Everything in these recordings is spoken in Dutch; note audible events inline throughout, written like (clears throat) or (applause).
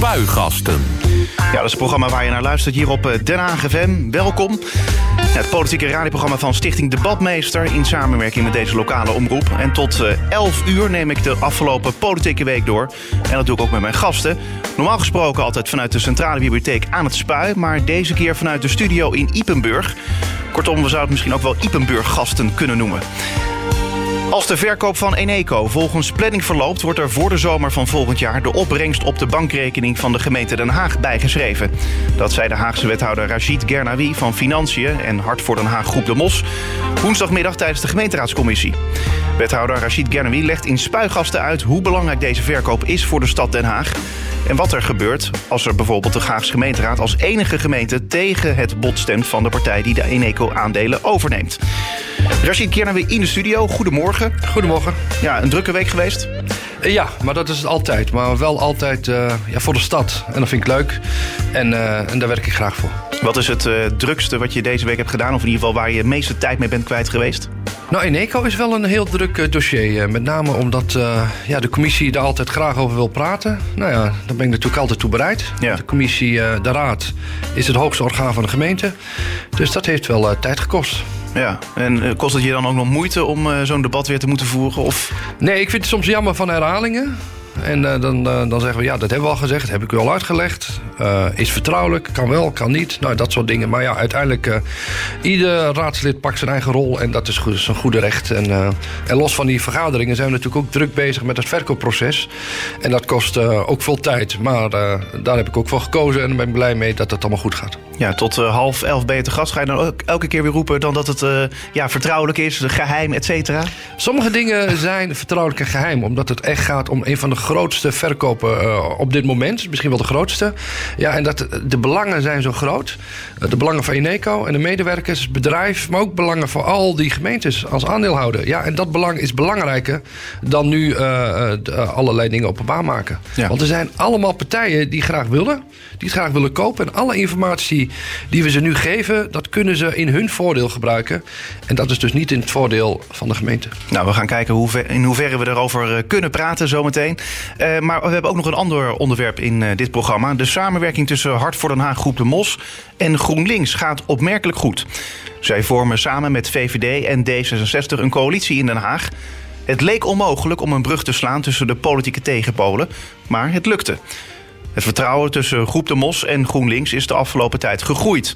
Spuigasten. Ja, dat is het programma waar je naar luistert hier op Den Haag FM. Welkom. Het politieke radioprogramma van Stichting Debatmeester in samenwerking met deze lokale omroep. En tot 11 uur neem ik de afgelopen politieke week door. En dat doe ik ook met mijn gasten. Normaal gesproken altijd vanuit de Centrale Bibliotheek aan het Spui, maar deze keer vanuit de studio in Ipenburg. Kortom, we zouden het misschien ook wel Ipenburg-gasten kunnen noemen. Als de verkoop van Eneco volgens planning verloopt, wordt er voor de zomer van volgend jaar de opbrengst op de bankrekening van de gemeente Den Haag bijgeschreven. Dat zei de Haagse wethouder Rachid Gernawi van Financiën en Hart voor Den Haag Groep de Mos woensdagmiddag tijdens de gemeenteraadscommissie. Wethouder Rachid Gernawi legt in spuigasten uit hoe belangrijk deze verkoop is voor de stad Den Haag. En wat er gebeurt als er bijvoorbeeld de Haagse gemeenteraad als enige gemeente tegen het bod stemt van de partij die de Eneco-aandelen overneemt. Rachid Gernawi in de studio, goedemorgen. Goedemorgen. Ja, een drukke week geweest? Ja, maar dat is het altijd. Maar wel altijd uh, ja, voor de stad. En dat vind ik leuk. En, uh, en daar werk ik graag voor. Wat is het uh, drukste wat je deze week hebt gedaan? Of in ieder geval waar je de meeste tijd mee bent kwijt geweest? Nou, Eneco is wel een heel druk dossier. Met name omdat ja, de commissie daar altijd graag over wil praten. Nou ja, daar ben ik natuurlijk altijd toe bereid. Ja. De commissie, de raad, is het hoogste orgaan van de gemeente. Dus dat heeft wel tijd gekost. Ja, en kost het je dan ook nog moeite om uh, zo'n debat weer te moeten voeren? Of? Nee, ik vind het soms jammer van herhalingen. En uh, dan, uh, dan zeggen we, ja, dat hebben we al gezegd, dat heb ik u al uitgelegd. Uh, is vertrouwelijk, kan wel, kan niet. Nou, dat soort dingen. Maar ja, uiteindelijk, ieder raadslid pakt zijn eigen rol en dat is goed, zijn goede recht. En, en los van die vergaderingen zijn we natuurlijk ook druk bezig met het verkoopproces. En dat kost ook veel tijd. Maar daar heb ik ook voor gekozen en ben ik blij mee dat het allemaal goed gaat. Ja, tot half elf ben je te gast. Ga je dan ook elke keer weer roepen dan dat het ja, vertrouwelijk is, geheim, et cetera? Sommige dingen zijn vertrouwelijk en geheim, omdat het echt gaat om een van de grootste verkopen uh, op dit moment. Misschien wel de grootste. Ja, en dat, de belangen zijn zo groot. Uh, de belangen van Eneco en de medewerkers, het bedrijf... maar ook belangen voor al die gemeentes als aandeelhouder. Ja, en dat belang is belangrijker dan nu uh, de, allerlei dingen openbaar maken. Ja. Want er zijn allemaal partijen die graag willen. Die het graag willen kopen. En alle informatie die we ze nu geven... dat kunnen ze in hun voordeel gebruiken. En dat is dus niet in het voordeel van de gemeente. Nou, we gaan kijken hoe ver, in hoeverre we erover kunnen praten zometeen. Uh, maar we hebben ook nog een ander onderwerp in uh, dit programma. De samenwerking tussen Hart voor Den Haag Groep de Mos en GroenLinks gaat opmerkelijk goed. Zij vormen samen met VVD en D66 een coalitie in Den Haag. Het leek onmogelijk om een brug te slaan tussen de politieke tegenpolen, maar het lukte. Het vertrouwen tussen Groep de Mos en GroenLinks is de afgelopen tijd gegroeid.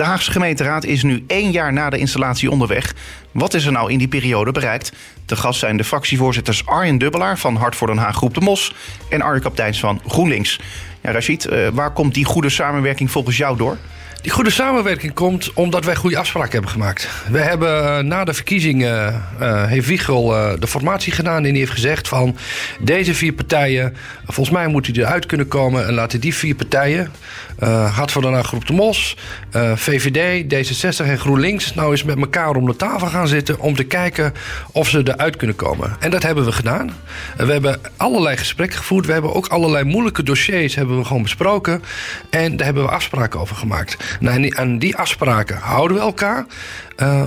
De Haagse gemeenteraad is nu één jaar na de installatie onderweg. Wat is er nou in die periode bereikt? De gast zijn de fractievoorzitters Arjen Dubbelaar van Hart voor Den Haag Groep de Mos en Arjen Kapteins van GroenLinks. Ja, Rachid, uh, waar komt die goede samenwerking volgens jou door? Die goede samenwerking komt omdat wij goede afspraken hebben gemaakt. We hebben na de verkiezingen, uh, heeft Wiegel de formatie gedaan en die heeft gezegd van deze vier partijen, volgens mij moeten die eruit kunnen komen en laten die vier partijen, uh, Hart voor Den Groep de Mos, VVD, D66 en GroenLinks, nou eens met elkaar om de tafel gaan zitten om te kijken of ze eruit kunnen komen. En dat hebben we gedaan. we hebben allerlei gesprekken gevoerd, we hebben ook allerlei moeilijke dossiers hebben we gewoon besproken en daar hebben we afspraken over gemaakt. Nou, en die, aan die afspraken houden we elkaar.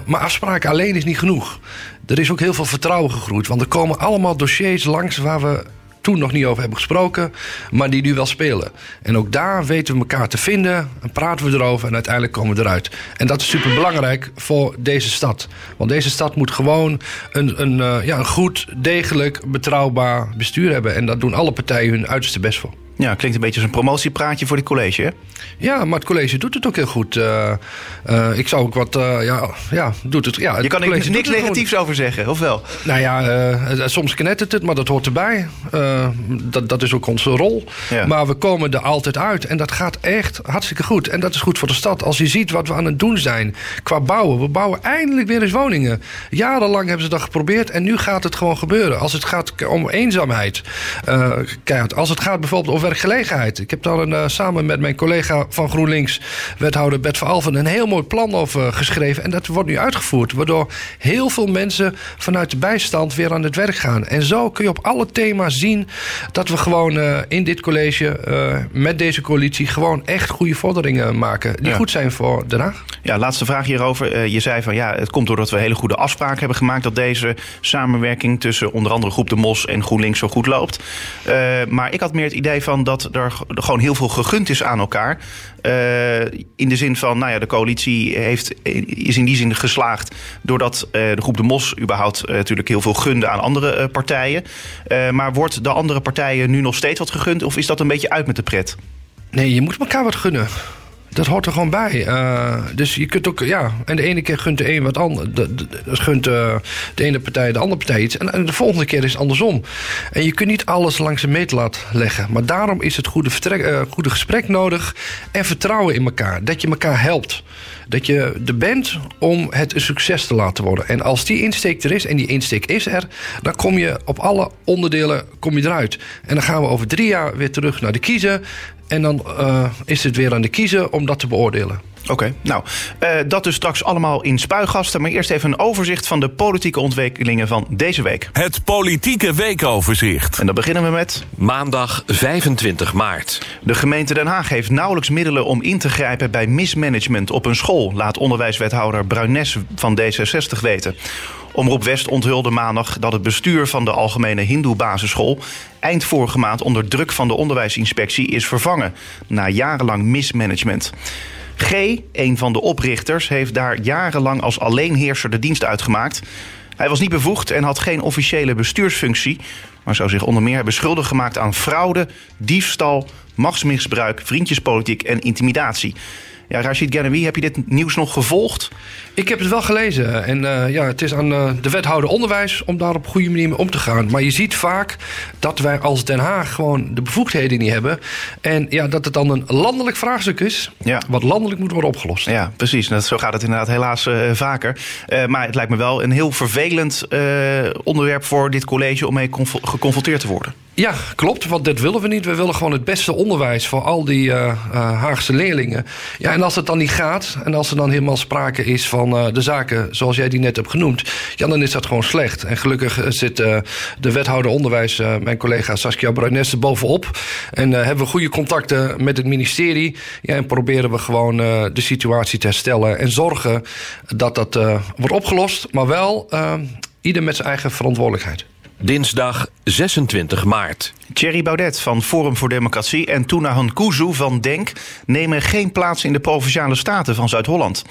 Maar afspraken alleen is niet genoeg. Er is ook heel veel vertrouwen gegroeid. Want er komen allemaal dossiers langs waar we toen nog niet over hebben gesproken, maar die nu wel spelen. En ook daar weten we elkaar te vinden en praten we erover en uiteindelijk komen we eruit. En dat is super belangrijk voor deze stad. Want deze stad moet gewoon een, een, uh, ja, een goed, degelijk, betrouwbaar bestuur hebben. En dat doen alle partijen hun uiterste best voor. Ja, klinkt een beetje als een promotiepraatje voor dit college, hè? Ja, maar het college doet het ook heel goed. Uh, uh, ik zou ook wat, uh, ja, ja, doet het. Ja, je kan er niks negatiefs over zeggen, of wel? Nou ja, soms knettert het, maar dat hoort erbij. dat, dat is ook onze rol. Ja. Maar we komen er altijd uit en dat gaat echt hartstikke goed. En dat is goed voor de stad. Als je ziet wat we aan het doen zijn qua bouwen. We bouwen eindelijk weer eens woningen. Jarenlang hebben ze dat geprobeerd en nu gaat het gewoon gebeuren. Als het gaat om eenzaamheid. kijk, als het gaat bijvoorbeeld over werkgelegenheid. Ik heb daar een, uh, samen met mijn collega van GroenLinks, wethouder Bert van Alven, een heel mooi plan over uh, geschreven. En dat wordt nu uitgevoerd. Waardoor heel veel mensen vanuit de bijstand weer aan het werk gaan. En zo kun je op alle thema's zien dat we gewoon uh, in dit college met deze coalitie gewoon echt goede vorderingen maken. Die ja. goed zijn voor Den Haag. Ja, laatste vraag hierover. Je zei van ja, het komt doordat we hele goede afspraken hebben gemaakt dat deze samenwerking tussen onder andere Groep de Mos en GroenLinks zo goed loopt. Maar ik had meer het idee van dat er gewoon heel veel gegund is aan elkaar. Uh, in de zin van, nou ja, de coalitie heeft, is in die zin geslaagd doordat de Groep de Mos überhaupt natuurlijk heel veel gunde aan andere partijen. maar wordt de andere partijen nu nog steeds wat gegund of is dat een beetje uit met de pret? Nee, je moet elkaar wat gunnen. Dat hoort er gewoon bij. Uh, dus je kunt ook, ja. En de ene keer gunt de een wat anders. Gunt uh, de ene partij de andere partij iets. En, en, de volgende keer is het andersom. En je kunt niet alles langs de meetlat leggen. Maar daarom is het goede, vertrek, uh, goede gesprek nodig. En vertrouwen in elkaar. Dat je elkaar helpt. Dat je er bent om het een succes te laten worden. En als die insteek er is, en die insteek is er, dan kom je op alle onderdelen kom je eruit. En dan gaan we over drie jaar weer terug naar de kiezen. En dan uh, is het weer aan de kiezer om dat te beoordelen. Oké, okay, nou, uh, dat dus straks allemaal in spuigasten. Maar eerst even een overzicht van de politieke ontwikkelingen van deze week. Het politieke weekoverzicht. En dan beginnen we met... Maandag 25 maart. De gemeente Den Haag heeft nauwelijks middelen om in te grijpen bij mismanagement op een school... laat onderwijswethouder Bruines van D66 weten. Omroep West onthulde maandag dat het bestuur van de Algemene Hindoe Basisschool eind vorige maand onder druk van de onderwijsinspectie is vervangen na jarenlang mismanagement. G, een van de oprichters, heeft daar jarenlang als alleenheerser de dienst uitgemaakt. Hij was niet bevoegd en had geen officiële bestuursfunctie, maar zou zich onder meer hebben schuldig gemaakt aan fraude, diefstal, machtsmisbruik, vriendjespolitiek en intimidatie. Ja, Rashid Ghanawi, heb je dit nieuws nog gevolgd? Ik heb het wel gelezen. En uh, ja, het is aan uh, de wethouder onderwijs om daar op een goede manier mee om te gaan. Maar je ziet vaak dat wij als Den Haag gewoon de bevoegdheden niet hebben. En ja, dat het dan een landelijk vraagstuk is. Ja. Wat landelijk moet worden opgelost. Ja, precies. Dat, zo gaat het inderdaad helaas uh, vaker. maar het lijkt me wel een heel vervelend onderwerp voor dit college om mee geconfronteerd te worden. Ja, klopt. Want dat willen we niet. We willen gewoon het beste onderwijs voor al die Haagse leerlingen. Ja, en als het dan niet gaat, en als er dan helemaal sprake is van uh, de zaken zoals jij die net hebt genoemd, ja, dan is dat gewoon slecht. En gelukkig eh, zit uh, de wethouder onderwijs, mijn collega Saskia Bruines, er bovenop. En hebben we goede contacten met het ministerie. Ja, en proberen we gewoon de situatie te herstellen en zorgen dat dat wordt opgelost, maar wel ieder met zijn eigen verantwoordelijkheid. Dinsdag 26 maart. Thierry Baudet van Forum voor Democratie en Tuna Kuzu van DENK nemen geen plaats in de provinciale staten van Zuid-Holland.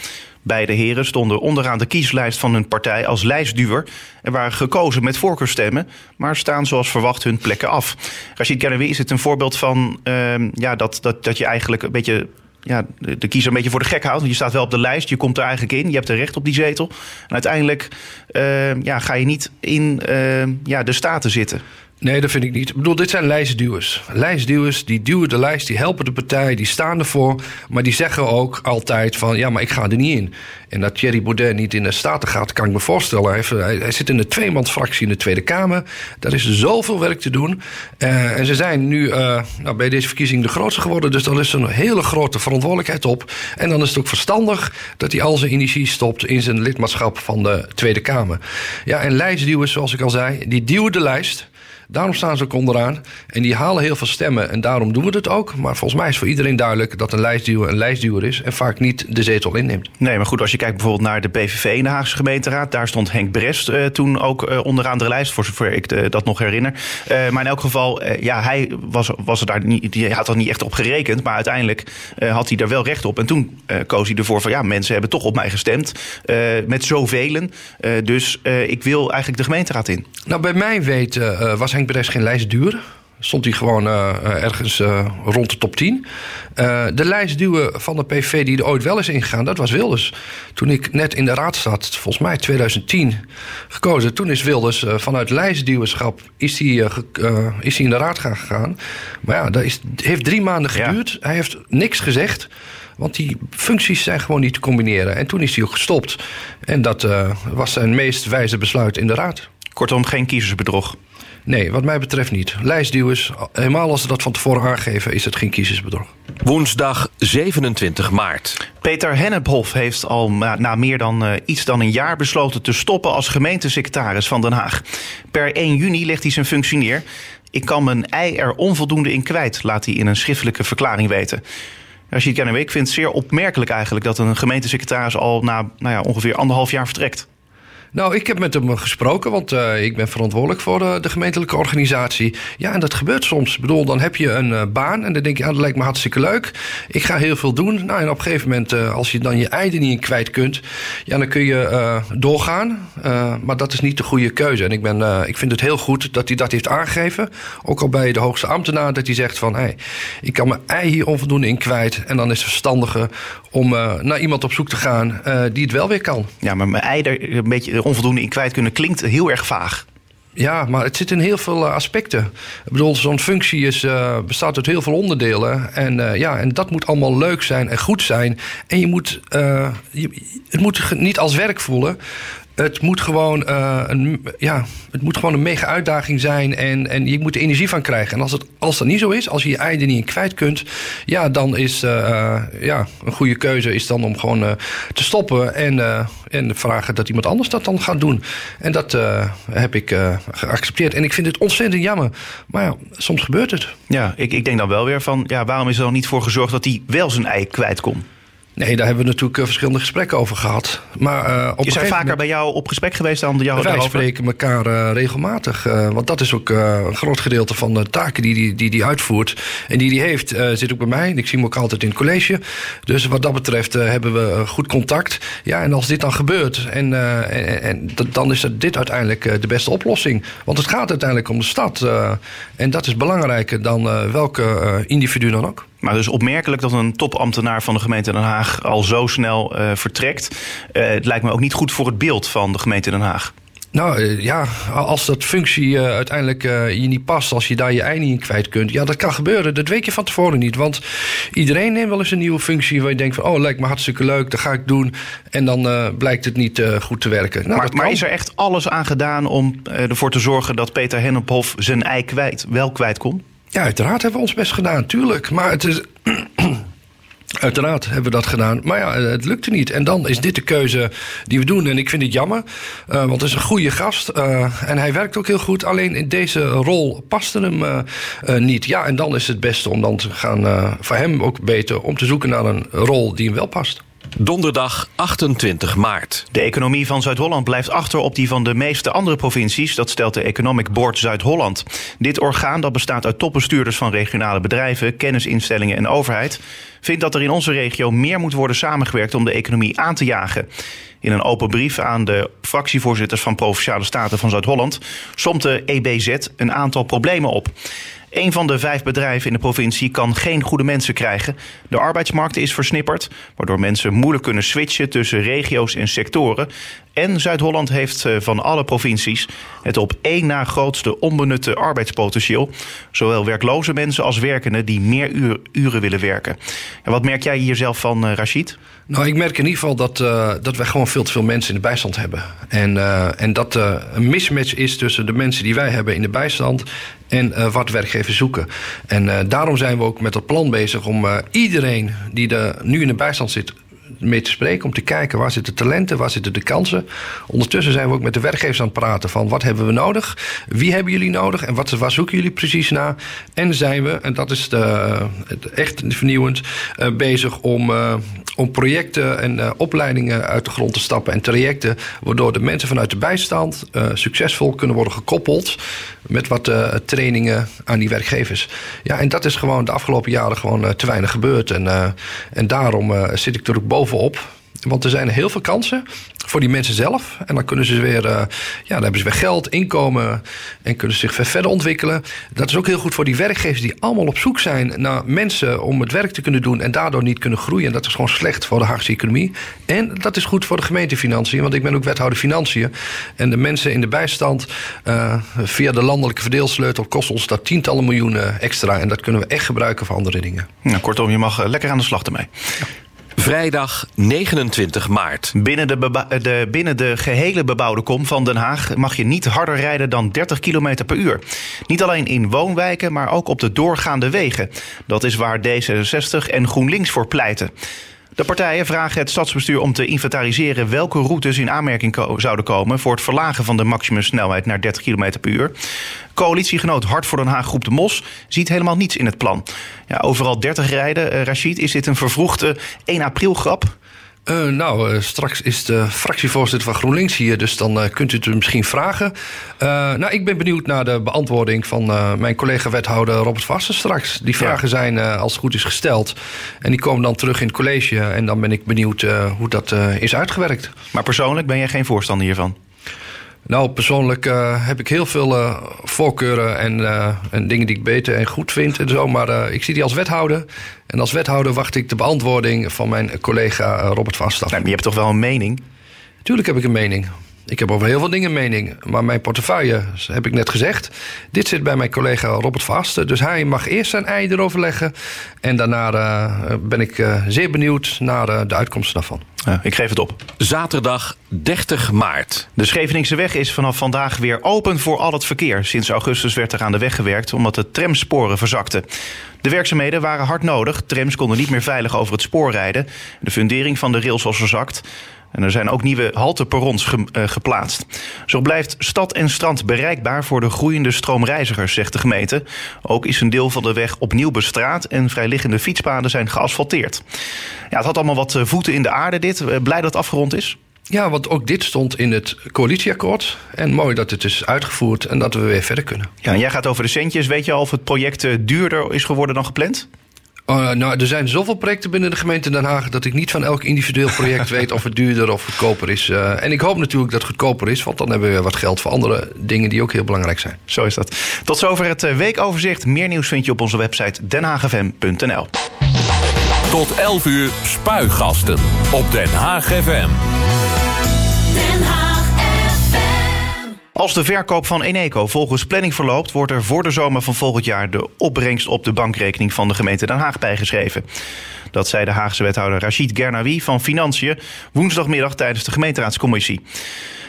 Beide heren stonden onderaan de kieslijst van hun partij als lijstduwer en waren gekozen met voorkeurstemmen, maar staan zoals verwacht hun plekken af. Rachid Ganawi, is het een voorbeeld van uh, ja, dat, dat, dat je eigenlijk een beetje ja, de kiezer een beetje voor de gek houdt. Want je staat wel op de lijst, je komt er eigenlijk in, je hebt er recht op die zetel. En uiteindelijk uh, ja, ga je niet in uh, ja, de staten zitten. Nee, dat vind ik niet. Ik bedoel, dit zijn lijstduwers. Lijstduwers, die duwen de lijst, die helpen de partij, die staan ervoor. Maar die zeggen ook altijd van, ja, maar ik ga er niet in. En dat Thierry Baudet niet in de Staten gaat, kan ik me voorstellen. Hij, zit in de tweemansfractie in de Tweede Kamer. Daar is zoveel werk te doen. Uh, en ze zijn nu uh, nou, bij deze verkiezing de grootste geworden. Dus dan is er een hele grote verantwoordelijkheid op. En dan is het ook verstandig dat hij al zijn energie stopt... in zijn lidmaatschap van de Tweede Kamer. Ja, en lijstduwers, zoals ik al zei, die duwen de lijst... Daarom staan ze ook onderaan. En die halen heel veel stemmen. En daarom doen we het ook. Maar volgens mij is voor iedereen duidelijk dat een lijstduwer een lijstduwer is. En vaak niet de zetel inneemt. Nee, maar goed, als je kijkt bijvoorbeeld naar de PVV in de Haagse gemeenteraad. Daar stond Henk Brest uh, toen ook uh, onderaan de lijst. Voor zover ik dat nog herinner. Uh, maar in elk geval, ja, hij was, was er daar niet, die had er niet echt op gerekend. Maar uiteindelijk had hij daar wel recht op. En toen koos hij ervoor van ja, mensen hebben toch op mij gestemd. met zoveel. dus ik wil eigenlijk de gemeenteraad in. Nou, bij mij weten was Henk Beres geen lijstduur. Stond hij gewoon uh, ergens uh, rond de top 10. Uh, de lijstduwer van de PV die er ooit wel is ingegaan, dat was Wilders. Toen ik net in de raad zat, volgens mij 2010 gekozen. Toen is Wilders vanuit lijstduwerschap is hij, is hij in de raad gaan gegaan. Maar ja, dat is, heeft drie maanden geduurd. Ja. Hij heeft niks gezegd. Want die functies zijn gewoon niet te combineren. En toen is hij ook gestopt. En dat was zijn meest wijze besluit in de raad. Kortom, geen kiezersbedrog. Nee, wat mij betreft niet. Lijstduwers, helemaal als ze dat van tevoren aangeven, is het geen kiezersbedrog. Woensdag 27 maart. Peter Hennephoff heeft al na meer dan uh, iets dan een jaar besloten te stoppen als gemeentesecretaris van Den Haag. Per 1 juni legt hij zijn functie neer. Ik kan mijn ei er onvoldoende in kwijt, laat hij in een schriftelijke verklaring weten. Als je het kennen, ik vind het zeer opmerkelijk eigenlijk dat een gemeentesecretaris al na nou ja, ongeveer anderhalf jaar vertrekt. Nou, ik heb met hem gesproken, want uh, ik ben verantwoordelijk voor de, de, gemeentelijke organisatie. Ja, en dat gebeurt soms. Ik bedoel, dan heb je een baan en dan denk je, ah, dat lijkt me hartstikke leuk. Ik ga heel veel doen. Nou, en op een gegeven moment, als je dan je eigen niet in kwijt kunt, ja, dan kun je doorgaan. maar dat is niet de goede keuze. En ik, ben, ik vind het heel goed dat hij dat heeft aangegeven. Ook al bij de hoogste ambtenaar, dat hij zegt van, hé, hey, ik kan mijn ei hier onvoldoende in kwijt. En dan is het verstandiger om naar iemand op zoek te gaan die het wel weer kan. Ja, maar mijn ei er een beetje onvoldoende in kwijt kunnen klinkt heel erg vaag. Ja, maar het zit in heel veel uh, aspecten. Ik bedoel, zo'n functie is, uh, bestaat uit heel veel onderdelen. En, uh, ja, en dat moet allemaal leuk zijn en goed zijn. En je moet, je, het moet niet als werk voelen het moet gewoon, uh, een, ja, het moet gewoon een mega uitdaging zijn. En, en je moet er energie van krijgen. En als, het, als dat niet zo is, als je je ei er niet in kwijt kunt. Ja, dan is uh, ja, een goede keuze is dan om gewoon te stoppen. En, en vragen dat iemand anders dat dan gaat doen. En dat heb ik geaccepteerd. En ik vind het ontzettend jammer. Maar ja, soms gebeurt het. Ja, ik, ik denk dan wel weer van. Ja, waarom is er dan niet voor gezorgd dat hij wel zijn ei kwijt kon? Nee, daar hebben we natuurlijk uh, verschillende gesprekken over gehad. Maar, uh, op je zijn vaker bij jou op gesprek geweest dan de jou Wij spreken elkaar uh, regelmatig. want dat is ook een groot gedeelte van de taken die hij die, die, uitvoert. En die hij heeft, zit ook bij mij. Ik zie hem ook altijd in het college. Dus wat dat betreft hebben we goed contact. Ja, en als dit dan gebeurt, en, en, en dan is dit uiteindelijk de beste oplossing. Want het gaat uiteindelijk om de stad. en dat is belangrijker dan welke individu dan ook. Maar dus opmerkelijk dat een topambtenaar van de gemeente Den Haag al zo snel uh, vertrekt. Uh, het lijkt me ook niet goed voor het beeld van de gemeente Den Haag. Nou ja, als dat functie uh, uiteindelijk uh, je niet past, als je daar je ei niet in kwijt kunt, ja, dat kan gebeuren. Dat weet je van tevoren niet. Want iedereen neemt wel eens een nieuwe functie waar je denkt van, oh, lijkt me hartstikke leuk, dat ga ik doen. En dan uh, blijkt het niet goed te werken. Nou, maar, maar is er echt alles aan gedaan om ervoor te zorgen dat Peter Hennephoff zijn ei kwijt, wel kwijt kon? Ja, uiteraard hebben we ons best gedaan, tuurlijk. Maar het is. (clears throat) Uiteraard hebben we dat gedaan. Maar ja, het lukte niet. En dan is dit de keuze die we doen. En ik vind het jammer, uh, want het is een goede gast. Uh, en hij werkt ook heel goed. Alleen in deze rol paste hem niet. Ja, en dan is het beste om dan te gaan, voor hem ook beter, om te zoeken naar een rol die hem wel past. Donderdag 28 maart. De economie van Zuid-Holland blijft achter op die van de meeste andere provincies. Dat stelt de Economic Board Zuid-Holland. Dit orgaan, dat bestaat uit topbestuurders van regionale bedrijven, kennisinstellingen en overheid, vindt dat er in onze regio meer moet worden samengewerkt om de economie aan te jagen. In een open brief aan de fractievoorzitters van Provinciale Staten van Zuid-Holland somt de EBZ een aantal problemen op. Een van de vijf bedrijven in de provincie kan geen goede mensen krijgen. De arbeidsmarkt is versnipperd, waardoor mensen moeilijk kunnen switchen tussen regio's en sectoren. En Zuid-Holland heeft eh, van alle provincies het op één na grootste onbenutte arbeidspotentieel. Zowel werkloze mensen als werkenden die meer uren willen werken. En wat merk jij hier zelf van, uh, Rachid? Nou, ik merk in ieder geval dat, uh, dat wij gewoon veel te veel mensen in de bijstand hebben. En, en dat uh, een mismatch is tussen de mensen die wij hebben in de bijstand en wat werkgevers zoeken. En daarom zijn we ook met dat plan bezig om iedereen die er nu in de bijstand zit mee te spreken. Om te kijken waar zitten talenten, waar zitten de kansen. Ondertussen zijn we ook met de werkgevers aan het praten van wat hebben we nodig? Wie hebben jullie nodig? En wat, waar zoeken jullie precies naar? En zijn we, en dat is de, echt vernieuwend, bezig om, om projecten en opleidingen uit de grond te stappen. En trajecten waardoor de mensen vanuit de bijstand succesvol kunnen worden gekoppeld met wat trainingen aan die werkgevers. Ja, en dat is gewoon de afgelopen jaren gewoon te weinig gebeurd. En, en daarom zit ik er ook bovenop. Want er zijn heel veel kansen voor die mensen zelf. En dan kunnen ze weer, uh, ja, dan hebben ze weer geld, inkomen en kunnen ze zich verder ontwikkelen. Dat is ook heel goed voor die werkgevers die allemaal op zoek zijn naar mensen om het werk te kunnen doen en daardoor niet kunnen groeien. En dat is gewoon slecht voor de Haagse economie. En dat is goed voor de gemeentefinanciën, want ik ben ook wethouder financiën. En de mensen in de bijstand uh, via de landelijke verdeelsleutel kost ons dat tientallen miljoenen extra. En dat kunnen we echt gebruiken voor andere dingen. Nou, kortom, je mag lekker aan de slag ermee. Ja. Vrijdag 29 maart. Binnen de, de, binnen de gehele bebouwde kom van Den Haag mag je niet harder rijden dan 30 km per uur. Niet alleen in woonwijken, maar ook op de doorgaande wegen. Dat is waar D66 en GroenLinks voor pleiten. De partijen vragen het stadsbestuur om te inventariseren welke routes in aanmerking zouden komen voor het verlagen van de maximumsnelheid naar 30 km per uur. Coalitiegenoot Hart voor Den Haag Groep de Mos ziet helemaal niets in het plan. Ja, overal 30 rijden, eh, Rachid, is dit een vervroegde 1 april grap? Eh, nou, eh, straks is de fractievoorzitter van GroenLinks hier, dus dan eh, kunt u het misschien vragen. Nou, ik ben benieuwd naar de beantwoording van mijn collega-wethouder Robert Vassen straks. Die vragen zijn, als het goed is, gesteld. En die komen dan terug in het college. En dan ben ik benieuwd hoe dat is uitgewerkt. Maar persoonlijk ben jij geen voorstander hiervan? Nou, persoonlijk eh, heb ik heel veel eh, voorkeuren en, eh, en dingen die ik beter en goed vind en zo. Maar ik zie die als wethouder. En als wethouder wacht ik de beantwoording van mijn collega Robert Vast af. Nou, maar je hebt toch wel een mening? Tuurlijk heb ik een mening. Ik heb over heel veel dingen mening. Maar mijn portefeuille, heb ik net gezegd. Dit zit bij mijn collega Robert Vasten. Dus hij mag eerst zijn ei erover leggen. En daarna eh, ben ik eh, zeer benieuwd naar eh, de uitkomsten daarvan. Ja, ik geef het op. Zaterdag 30 maart. De Scheveningse weg is vanaf vandaag weer open voor al het verkeer. Sinds augustus werd er aan de weg gewerkt omdat de tramsporen verzakten. De werkzaamheden waren hard nodig. Trams konden niet meer veilig over het spoor rijden. De fundering van de rails was verzakt. En er zijn ook nieuwe halteperrons ge- eh, geplaatst. Zo blijft stad en strand bereikbaar voor de groeiende stroom reizigers, zegt de gemeente. Ook is een deel van de weg opnieuw bestraat en vrijliggende fietspaden zijn geasfalteerd. Ja, het had allemaal wat eh, voeten in de aarde dit. Eh, Blij dat het afgerond is? Ja, want ook dit stond in het coalitieakkoord. En mooi dat het is uitgevoerd en dat we weer verder kunnen. Ja, en jij gaat over de centjes. Weet je al of het project duurder is geworden dan gepland? Uh, nou, er zijn zoveel projecten binnen de gemeente Den Haag dat ik niet van elk individueel project weet of het duurder of goedkoper is. Uh, en ik hoop natuurlijk dat het goedkoper is, want dan hebben we weer wat geld voor andere dingen die ook heel belangrijk zijn. Zo is dat. Tot zover het eh, weekoverzicht. Meer nieuws vind je op onze website denhaagfm.nl. Tot 11 uur spuigasten op Den Haag FM. Als de verkoop van Eneco volgens planning verloopt, wordt er voor de zomer van volgend jaar de opbrengst op de bankrekening van de gemeente Den Haag bijgeschreven. Dat zei de Haagse wethouder Rachid Gernawi van Financiën woensdagmiddag tijdens de gemeenteraadscommissie.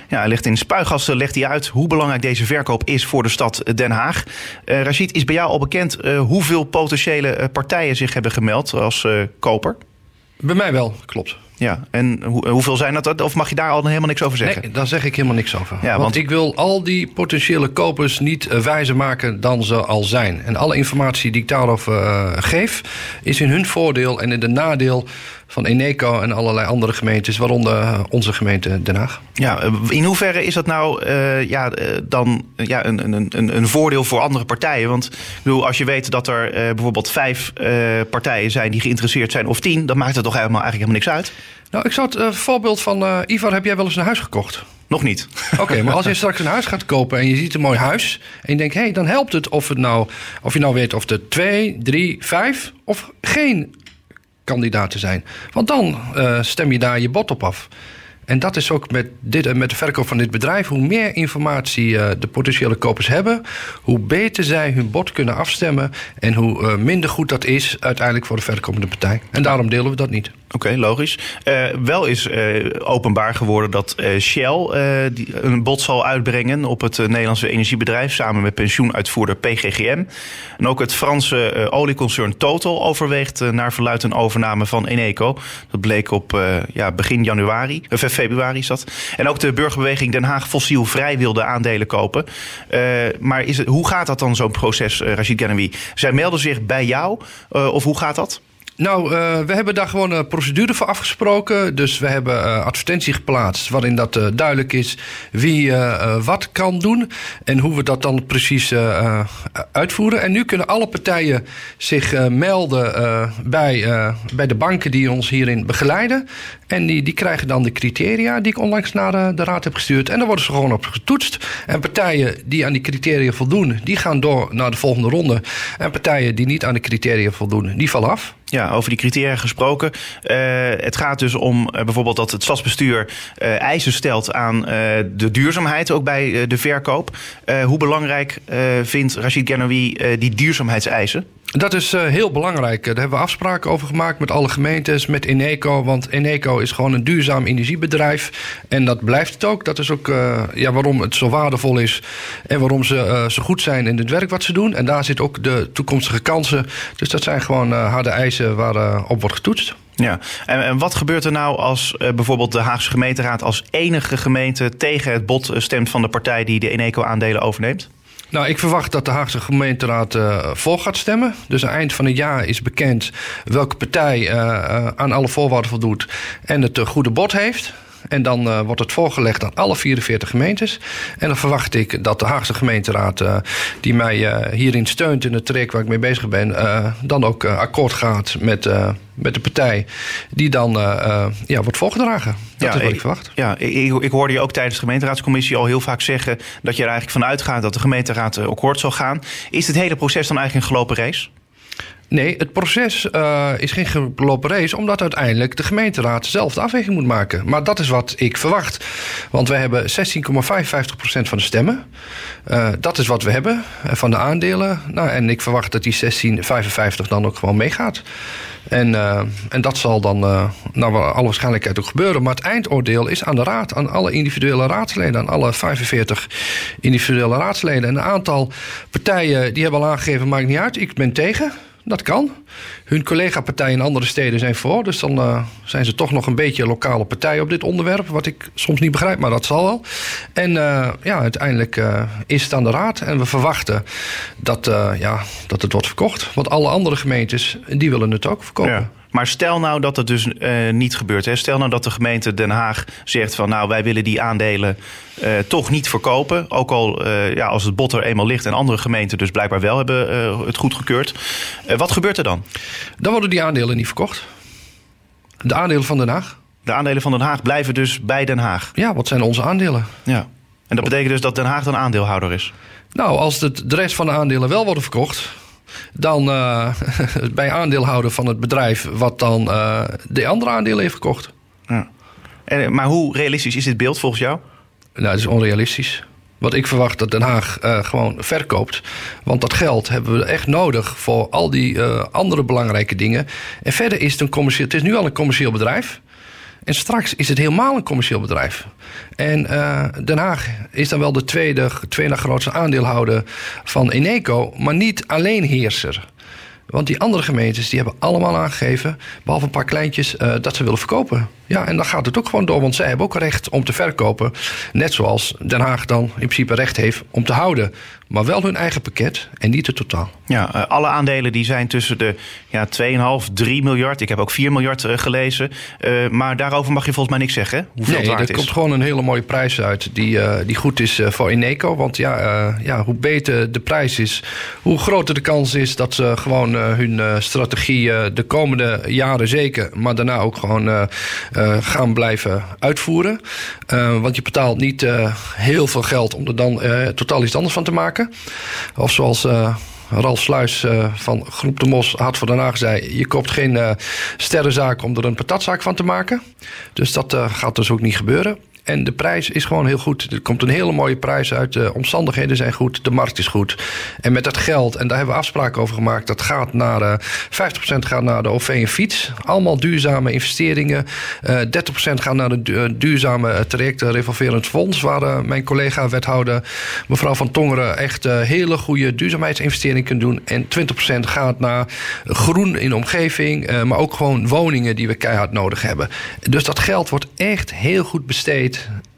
Ja, hij legt in spuigasten legt hij uit hoe belangrijk deze verkoop is voor de stad Den Haag. Uh, Rachid, is bij jou al bekend uh, hoeveel potentiële uh, partijen zich hebben gemeld als koper? Bij mij wel, klopt. Ja, en hoe, hoeveel zijn dat? Of mag je daar al helemaal niks over zeggen? Nee, daar zeg ik helemaal niks over. Ja, want, want ik wil al die potentiële kopers niet uh, wijzer maken dan ze al zijn. En alle informatie die ik daarover uh, geef, is in hun voordeel en in de nadeel van Eneco en allerlei andere gemeentes, waaronder onze gemeente Den Haag. Ja, in hoeverre is dat nou uh, ja, dan ja, een, een, een, een, voordeel voor andere partijen? Want ik bedoel, als je weet dat er bijvoorbeeld vijf partijen zijn die geïnteresseerd zijn, of tien, dan maakt het toch helemaal, eigenlijk helemaal niks uit? Nou, ik zou het uh, voorbeeld van uh, Ivar, heb jij wel eens een huis gekocht? Nog niet. Oké, okay, maar als je (laughs) straks een huis gaat kopen en je ziet een mooi huis en je denkt, hé, hey, dan helpt het of, het nou, of je nou weet of er twee, drie, vijf of geen kandidaten zijn. Want dan uh, stem je daar je bot op af. En dat is ook met, dit, met de verkoop van dit bedrijf. Hoe meer informatie uh, de potentiële kopers hebben, hoe beter zij hun bod kunnen afstemmen. En hoe uh, minder goed dat is uiteindelijk voor de verkopende partij. En daarom delen we dat niet. Oké, logisch. Wel is openbaar geworden dat Shell een bod zal uitbrengen op het Nederlandse energiebedrijf samen met pensioenuitvoerder PGGM. En ook het Franse olieconcern Total overweegt naar verluid een overname van Eneco. Dat bleek op ja, begin januari, februari is dat. En ook de burgerbeweging Den Haag fossielvrij wilde aandelen kopen. Uh, maar is het, hoe gaat dat dan, zo'n proces, uh, Rashid? Zij melden zich bij jou, uh, of hoe gaat dat? Nou, we hebben daar gewoon een procedure voor afgesproken. Dus we hebben uh, advertentie geplaatst waarin dat duidelijk is wie wat kan doen en hoe we dat dan precies uitvoeren. En nu kunnen alle partijen zich melden bij, bij de banken die ons hierin begeleiden. En die, die krijgen dan de criteria die ik onlangs naar de raad heb gestuurd. En daar worden ze gewoon op getoetst. En partijen die aan die criteria voldoen, die gaan door naar de volgende ronde. En partijen die niet aan de criteria voldoen, die vallen af. Ja, over die criteria gesproken. Uh, het gaat dus om uh, bijvoorbeeld dat het stadsbestuur eisen stelt aan de duurzaamheid, ook bij de verkoop. hoe belangrijk vindt Rachid Gernoui die duurzaamheidseisen? Dat is eh, heel belangrijk. Daar hebben we afspraken over gemaakt met alle gemeentes, met Eneco. Want Eneco is gewoon een duurzaam energiebedrijf. En dat blijft het ook. Dat is ook eh, ja, waarom het zo waardevol is. En waarom ze eh, zo goed zijn in het werk wat ze doen. En daar zitten ook de toekomstige kansen. Dus dat zijn gewoon harde eisen waarop op wordt getoetst. Ja, en, en wat gebeurt er nou als bijvoorbeeld de Haagse gemeenteraad als enige gemeente tegen het bod stemt van de partij die de Eneco-aandelen overneemt? Nou, ik verwacht dat de Haagse gemeenteraad eh voor gaat stemmen. Dus aan het eind van het jaar is bekend welke partij eh, eh, aan alle voorwaarden voldoet en het goede bod heeft. En dan eh, wordt het voorgelegd aan alle 44 gemeentes. En dan verwacht ik dat de Haagse gemeenteraad, eh, die mij eh, hierin steunt in het traject waar ik mee bezig ben, dan ook akkoord gaat met, met de partij die dan ja, wordt voorgedragen. Dat is wat ik, verwacht. Ja, ik, ik- hoorde je ook tijdens de gemeenteraadscommissie al heel vaak zeggen dat je er eigenlijk van uitgaat dat de gemeenteraad akkoord zal gaan. Is het hele proces dan eigenlijk een gelopen race? Nee, het proces eh, is geen gelopen race, omdat uiteindelijk de gemeenteraad zelf de afweging moet maken. Maar dat is wat ik verwacht. Want wij hebben 16,55% van de stemmen. Eh, dat is wat we hebben eh, van de aandelen. Nou, en ik verwacht dat die 16,55 dan ook gewoon meegaat. En, en dat zal dan naar alle waarschijnlijkheid ook gebeuren. Maar het eindoordeel is aan de raad, aan alle individuele raadsleden, aan alle 45 individuele raadsleden. En een aantal partijen die hebben al aangegeven, maakt niet uit, ik ben tegen. Dat kan. Hun collega-partijen in andere steden zijn voor. Dus dan eh, zijn ze toch nog een beetje lokale partij op dit onderwerp. Wat ik soms niet begrijp, maar dat zal wel. En eh, ja, uiteindelijk eh, is het aan de raad. En we verwachten dat, ja, dat het wordt verkocht. Want alle andere gemeentes, die willen het ook verkopen. Maar stel nou dat het dus eh, niet gebeurt. Hè? Stel nou dat de gemeente Den Haag zegt van nou wij willen die aandelen eh, toch niet verkopen. Ook al eh, ja, als het bod er eenmaal ligt en andere gemeenten dus blijkbaar wel hebben het goedgekeurd. Wat gebeurt er dan? Dan worden die aandelen niet verkocht. De aandelen van Den Haag. De aandelen van Den Haag blijven dus bij Den Haag. Ja, wat zijn onze aandelen? Ja. En dat betekent dus dat Den Haag dan aandeelhouder is. Nou, als het, de rest van de aandelen wel worden verkocht, dan eh, (laughs) bij aandeelhouder van het bedrijf wat dan eh, de andere aandelen heeft verkocht. Ja. En, maar hoe realistisch is dit beeld volgens jou? Nou, dat is onrealistisch. Wat ik verwacht dat Den Haag eh, gewoon verkoopt. Want dat geld hebben we echt nodig voor al die eh, andere belangrijke dingen. En verder is het een commercieel. Het is nu al een commercieel bedrijf. En straks is het helemaal een commercieel bedrijf. En eh, Den Haag is dan wel de tweede, tweede grootste aandeelhouder van Eneco, maar niet alleen heerser. Want die andere gemeentes die hebben allemaal aangegeven, behalve een paar kleintjes, eh, dat ze willen verkopen. Ja, en dan gaat het ook gewoon door, want zij hebben ook recht om te verkopen. Net zoals Den Haag dan in principe recht heeft om te houden. Maar wel hun eigen pakket en niet het totaal. Ja, eh, alle aandelen die zijn tussen de ja, 2,5, 3 miljard. Ik heb ook 4 miljard eh, gelezen. Eh, maar daarover mag je volgens mij niks zeggen. Hè? Hoeveel Nee, het waard er is. komt gewoon een hele mooie prijs uit die, die goed is voor Eneco. Want ja, ja, hoe beter de prijs is, hoe groter de kans is dat ze gewoon hun strategie de komende jaren zeker, maar daarna ook gewoon gaan blijven uitvoeren. Want je betaalt niet heel veel geld om er dan totaal iets anders van te maken. Of zoals. eh, Ralf Sluis eh, van Groep de Mos had voor Den Haag zei... je koopt geen eh, sterrenzaak om er een patatzaak van te maken. Dus dat gaat dus ook niet gebeuren. En de prijs is gewoon heel goed. Er komt een hele mooie prijs uit. De omstandigheden zijn goed. De markt is goed. En met dat geld, en daar hebben we afspraken over gemaakt... dat gaat naar, eh 50% gaat naar de OV en fiets. Allemaal duurzame investeringen. Eh 30% gaat naar de eh, duurzame eh, trajecten revolverend fonds... waar eh, mijn collega wethouder mevrouw Van Tongeren... echt eh, hele goede duurzaamheidsinvesteringen kan doen. En 20% gaat naar groen in de omgeving... eh, maar ook gewoon woningen die we keihard nodig hebben. Dus dat geld wordt echt heel goed besteed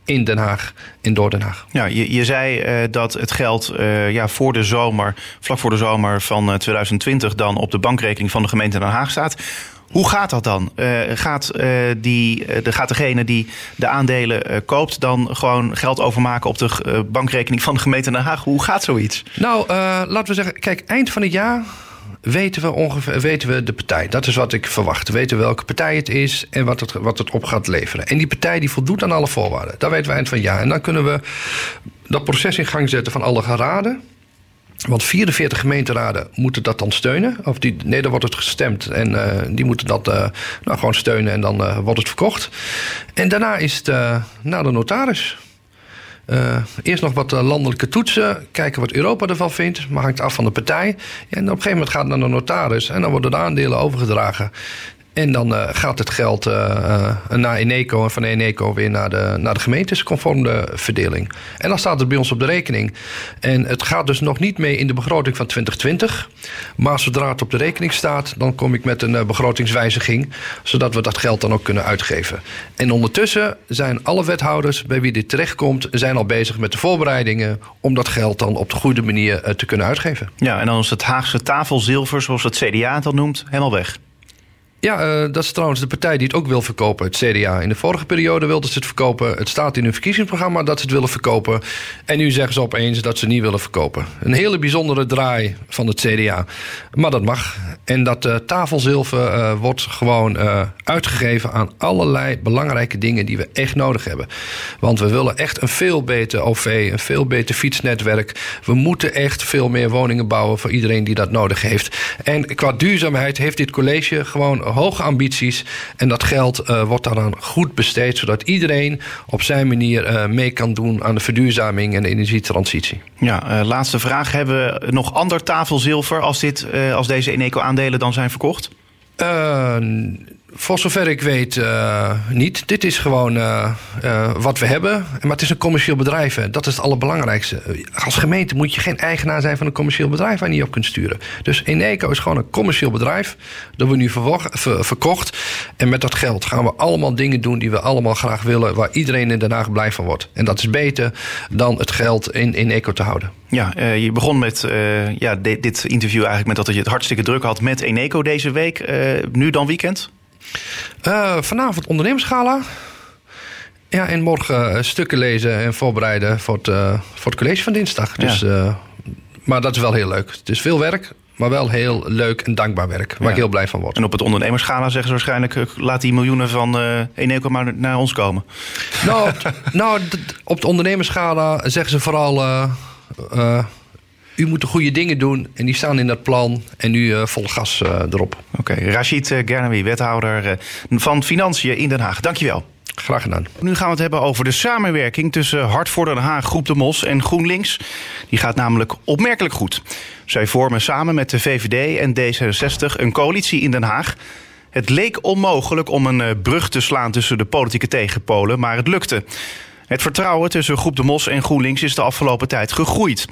in Den Haag en door Den Haag. Ja, je, je zei eh, dat het geld eh, ja, voor de zomer, vlak voor de zomer van eh, 2020 dan op de bankrekening van de gemeente Den Haag staat. Hoe gaat dat dan? Eh, gaat, eh, die, eh, de, gaat degene die de aandelen eh, koopt dan gewoon geld overmaken op de eh, bankrekening van de gemeente Den Haag? Hoe gaat zoiets? Nou, eh, laten we zeggen, kijk, eind van het jaar weten we ongeveer weten we de partij. Dat is wat ik verwacht. We weten welke partij het is en wat het, wat het op gaat leveren. En die partij die voldoet aan alle voorwaarden. Dat weten we eind van het jaar. En dan kunnen we dat proces in gang zetten van alle geraden. Want 44 gemeenteraden moeten dat dan steunen. Of die, nee, dan wordt het gestemd. En eh, die moeten dat eh, nou, gewoon steunen en dan eh, wordt het verkocht. En daarna is het naar de notaris. Eh, eerst nog wat eh, landelijke toetsen. Kijken wat Europa ervan vindt. Maar hangt af van de partij. En op een gegeven moment gaat het naar de notaris. En dan worden de aandelen overgedragen. En dan eh, gaat het geld eh, naar Eneco en van Eneco weer naar de, naar de gemeentes conform de verdeling. En dan staat het bij ons op de rekening. En het gaat dus nog niet mee in de begroting van 2020. Maar zodra het op de rekening staat, dan kom ik met een begrotingswijziging. Zodat we dat geld dan ook kunnen uitgeven. En ondertussen zijn alle wethouders bij wie dit terechtkomt, zijn al bezig met de voorbereidingen om dat geld dan op de goede manier te kunnen uitgeven. Ja, en dan is het Haagse tafelzilver, zoals het CDA het dan noemt, helemaal weg. Ja, eh, dat is trouwens de partij die het ook wil verkopen, het CDA. In de vorige periode wilden ze het verkopen. Het staat in hun verkiezingsprogramma dat ze het willen verkopen. En nu zeggen ze opeens dat ze niet willen verkopen. Een hele bijzondere draai van het CDA. Maar dat mag. En dat eh, tafelzilver eh, wordt gewoon uitgegeven aan allerlei belangrijke dingen die we echt nodig hebben. Want we willen echt een veel beter OV, een veel beter fietsnetwerk. We moeten echt veel meer woningen bouwen voor iedereen die dat nodig heeft. En qua duurzaamheid heeft dit college gewoon hoge ambities. En dat geld eh, wordt daaraan goed besteed, zodat iedereen op zijn manier eh, mee kan doen aan de verduurzaming en de energietransitie. Ja, eh, laatste vraag. Hebben we nog ander tafelzilver als, dit, als deze Eneco-aandelen dan zijn verkocht? Voor zover ik weet eh, niet. Dit is gewoon eh, eh, wat we hebben. Maar het is een commercieel bedrijf. hè. Dat is het allerbelangrijkste. Als gemeente moet je geen eigenaar zijn van een commercieel bedrijf waar je niet op kunt sturen. Dus Eneco is gewoon een commercieel bedrijf. Dat we nu verkocht. En met dat geld gaan we allemaal dingen doen die we allemaal graag willen. Waar iedereen in Den Haag blij van wordt. En dat is beter dan het geld in Eneco te houden. Ja, je begon met ja, di- dit interview eigenlijk met dat je het hartstikke druk had met Eneco deze week. Nu dan weekend? Eh, vanavond ondernemersgala. Ja, en morgen eh, stukken lezen en voorbereiden voor het, eh, voor het college van dinsdag. Dus, maar dat is wel heel leuk. Het is veel werk, maar wel heel leuk en dankbaar werk. Waar Ja. ik heel blij van word. En op het ondernemerschala zeggen ze waarschijnlijk... laat die miljoenen van eh, Eneco maar naar ons komen. nou, op, nou, op de ondernemersgala zeggen ze vooral... u moet de goede dingen doen en die staan in dat plan. En nu eh, vol gas eh, erop. Oké, Rachid uh, Gernawi, wethouder eh, van Financiën in Den Haag. Dankjewel. Graag gedaan. Nu gaan we het hebben over de samenwerking tussen Hart voor Den Haag, Groep de Mos en GroenLinks. Die gaat namelijk opmerkelijk goed. Zij vormen samen met de VVD en D66 een coalitie in Den Haag. Het leek onmogelijk om een eh, brug te slaan tussen de politieke tegenpolen, maar het lukte. Het vertrouwen tussen Groep de Mos en GroenLinks is de afgelopen tijd gegroeid.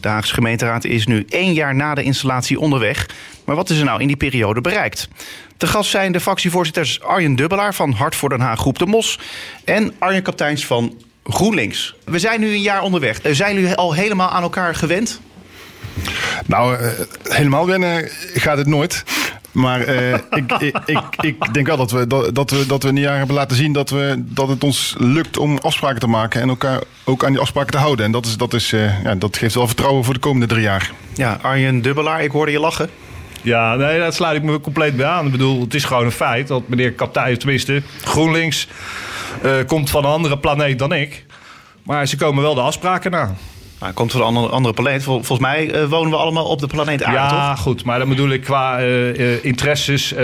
De Haagse gemeenteraad is nu één jaar na de installatie onderweg. Maar wat is er nou in die periode bereikt? Te gast zijn de fractievoorzitters Arjen Dubbelaar van Hart voor Den Haag Groep de Mos... en Arjen Kapteins van GroenLinks. We zijn nu een jaar onderweg. Eh, Zijn jullie al helemaal aan elkaar gewend? Nou, eh, helemaal wennen gaat het nooit. Maar eh, ik, (laughs) ik, ik, ik denk wel dat we, dat, dat we dat we in een jaar hebben laten zien dat, we, dat het ons lukt om afspraken te maken en elkaar ook aan die afspraken te houden. En dat, is, dat, is, eh, ja, dat geeft wel vertrouwen voor de komende drie jaar. Ja, Arjen Dubbelaar, ik hoorde je lachen. Ja, nee, dat sluit ik me compleet bij aan. Ik bedoel, het is gewoon een feit dat meneer Kaptein, tenminste GroenLinks, eh, komt van een andere planeet dan ik. Maar ze komen wel de afspraken na. Nou, komt van een andere, andere planeet. Vol- volgens mij eh, wonen we allemaal op de planeet Aarde, ja, toch? goed. Maar dan bedoel ik qua eh, eh, interesses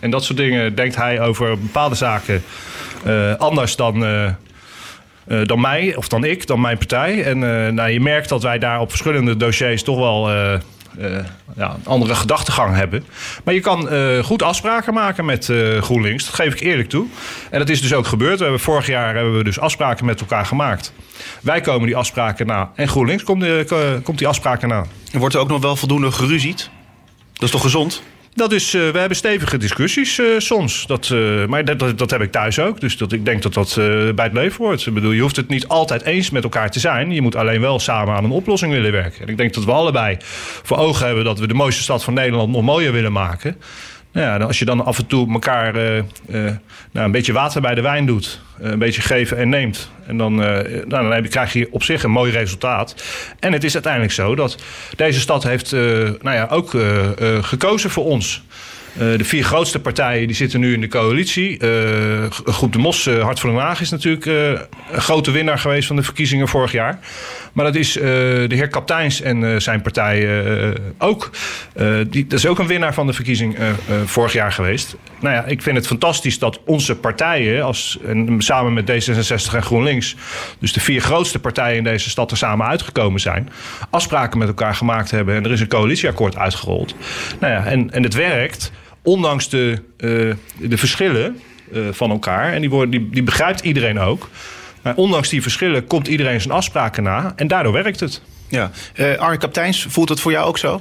en dat soort dingen... denkt hij over bepaalde zaken anders dan... dan mij, of dan ik, dan mijn partij. En nou, je merkt dat wij daar op verschillende dossiers toch wel eh, ja, een andere gedachtegang hebben. Maar je kan eh, goed afspraken maken met eh, GroenLinks. Dat geef ik eerlijk toe. En dat is dus ook gebeurd. We hebben, vorig jaar hebben we dus afspraken met elkaar gemaakt. Wij komen die afspraken na. En GroenLinks komt, komt die afspraken na. Wordt er ook nog wel voldoende geruzied? Dat is toch gezond? Dat is, eh, we hebben stevige discussies eh, soms. Dat, eh, maar dat, dat, dat heb ik thuis ook. Dus dat, ik denk dat dat bij het leven hoort. Ik bedoel, je hoeft het niet altijd eens met elkaar te zijn. Je moet alleen wel samen aan een oplossing willen werken. En ik denk dat we allebei voor ogen hebben dat we de mooiste stad van Nederland nog mooier willen maken. Ja, als je dan af en toe elkaar eh, eh, nou, een beetje water bij de wijn doet, eh, een beetje geven en neemt, en dan, nou, dan heb je, krijg je op zich een mooi resultaat. En het is uiteindelijk zo dat deze stad heeft nou ja, ook gekozen voor ons. De vier grootste partijen die zitten nu in de coalitie. Groep de Mos, Hart voor Den Haag, is natuurlijk een grote winnaar geweest van de verkiezingen vorig jaar. Maar dat is eh, de heer Kapteins en eh, zijn partij eh, ook. Die, dat is ook een winnaar van de verkiezing vorig jaar geweest. nou ja, ik vind het fantastisch dat onze partijen, als, en samen met D66 en GroenLinks, dus de vier grootste partijen in deze stad er samen uitgekomen zijn, afspraken met elkaar gemaakt hebben en er is een coalitieakkoord uitgerold. Nou ja, en, en het werkt, ondanks de, de verschillen van elkaar. En die, worden, die, die begrijpt iedereen ook. Ondanks die verschillen komt iedereen zijn afspraken na en daardoor werkt het. Ja. Eh Arjen Kapteins, voelt het voor jou ook zo?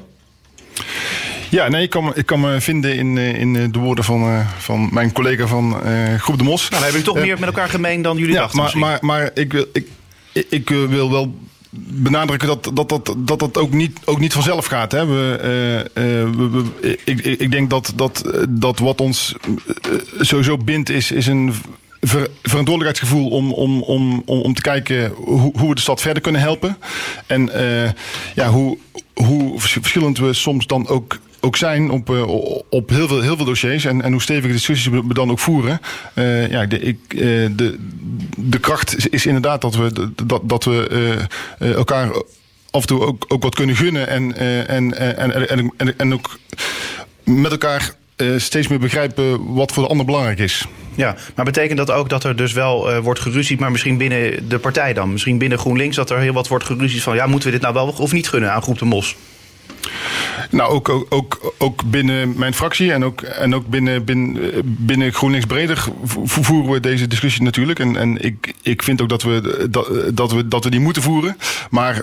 Ja, nee, ik kan, me- ik kan me vinden in, eh, in eh, de woorden van, eh, van mijn collega van eh, Groep de Mos. Nou, dan hebben jullie toch meer met elkaar gemeen dan jullie ja, dachten maar, maar, maar ik, wil, ik, ik, ik, wil wel benadrukken dat dat, dat, dat, dat ook, niet, ook niet vanzelf gaat. Hè. We, eh, eh, we, we- ik, ik denk dat, dat, dat wat ons sowieso bindt is, is een ver- verantwoordelijkheidsgevoel om, om, om, om, om te kijken hoe, hoe we de stad verder kunnen helpen. En eh, ja, hoe, hoe vers- verschillend we soms dan ook ook zijn op, eh, op heel, veel, heel veel dossiers. En, en hoe stevige discussies we dan ook voeren. Eh, ja, de, ik, de, de kracht is, inderdaad dat we, dat, dat we elkaar af en toe ook, ook wat kunnen gunnen. En, en, en, en, en, en, en ook met elkaar eh, steeds meer begrijpen wat voor de ander belangrijk is. Ja, maar betekent dat ook dat er dus wel eh, wordt geruzied, maar misschien binnen de partij dan? Misschien binnen GroenLinks dat er heel wat wordt geruzied van... ja, moeten we dit nou wel of niet gunnen aan Groep de Mos? Nou, ook, ook, ook, ook binnen mijn fractie en ook, en ook binnen, binnen, eh, binnen GroenLinks breder vo- voeren we deze discussie natuurlijk. En, en ik, ik vind ook dat we, dat, dat, we, dat we die moeten voeren. Maar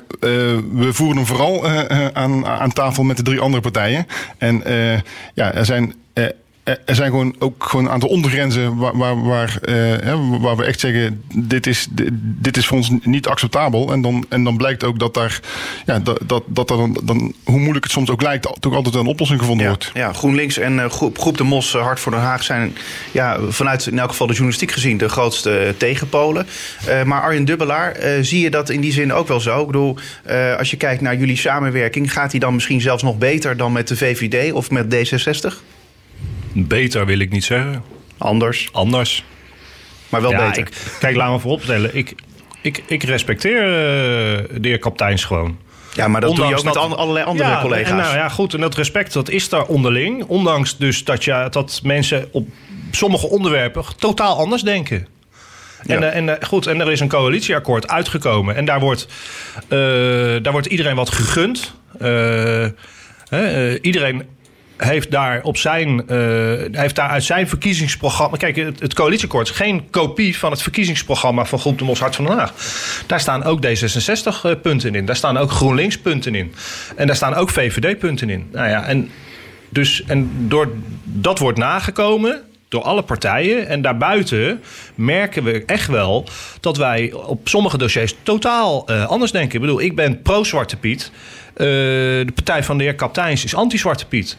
we voeren hem vooral aan, aan tafel met de drie andere partijen. En ja, er zijn. Eh, er er zijn gewoon ook gewoon een aantal ondergrenzen waar, waar, waar, eh, waar we echt zeggen: dit is, dit, dit is voor ons niet acceptabel. En dan, en dan blijkt ook dat daar, ja, dat, dat, dat dan, dan, hoe moeilijk het soms ook lijkt, toch altijd een oplossing gevonden Ja, wordt. ja, GroenLinks en eh, groep, groep de Mos, eh, Hart voor Den Haag... zijn ja, vanuit in elk geval de journalistiek gezien de grootste eh, tegenpolen. Eh, maar Arjen Dubbelaar, eh, zie je dat in die zin ook wel zo? Ik bedoel, eh, als je kijkt naar jullie samenwerking... gaat die dan misschien zelfs nog beter dan met de VVD of met D66? Beter wil ik niet zeggen. Anders, Anders. maar wel Ja, beter. ik- kijk, laat me vooropstellen. Ik, ik, ik respecteer eh, de heer Kapteins gewoon. Ja, maar dat doe je ook met allerlei andere ja, collega's. En nou ja, goed. En dat respect dat is daar onderling. Ondanks dus dat, je, dat mensen op sommige onderwerpen totaal anders denken. Ja. En, eh, en, eh, goed, en er is een coalitieakkoord uitgekomen. En daar wordt, daar wordt iedereen wat gegund. Iedereen heeft daar, op zijn, eh, heeft daar uit zijn verkiezingsprogramma... Kijk, het, coalitieakkoord is geen kopie van het verkiezingsprogramma... van Groep de Mos Hart van Den Haag. Daar staan ook D66-punten in. Daar staan ook GroenLinks-punten in. En daar staan ook VVD-punten in. Nou ja, en, dus, en door, dat wordt nagekomen door alle partijen. En daarbuiten merken we echt wel dat wij op sommige dossiers totaal eh, anders denken. Ik bedoel, ik ben pro-Zwarte Piet. Eh, de partij van de heer Kapteins is anti-Zwarte Piet.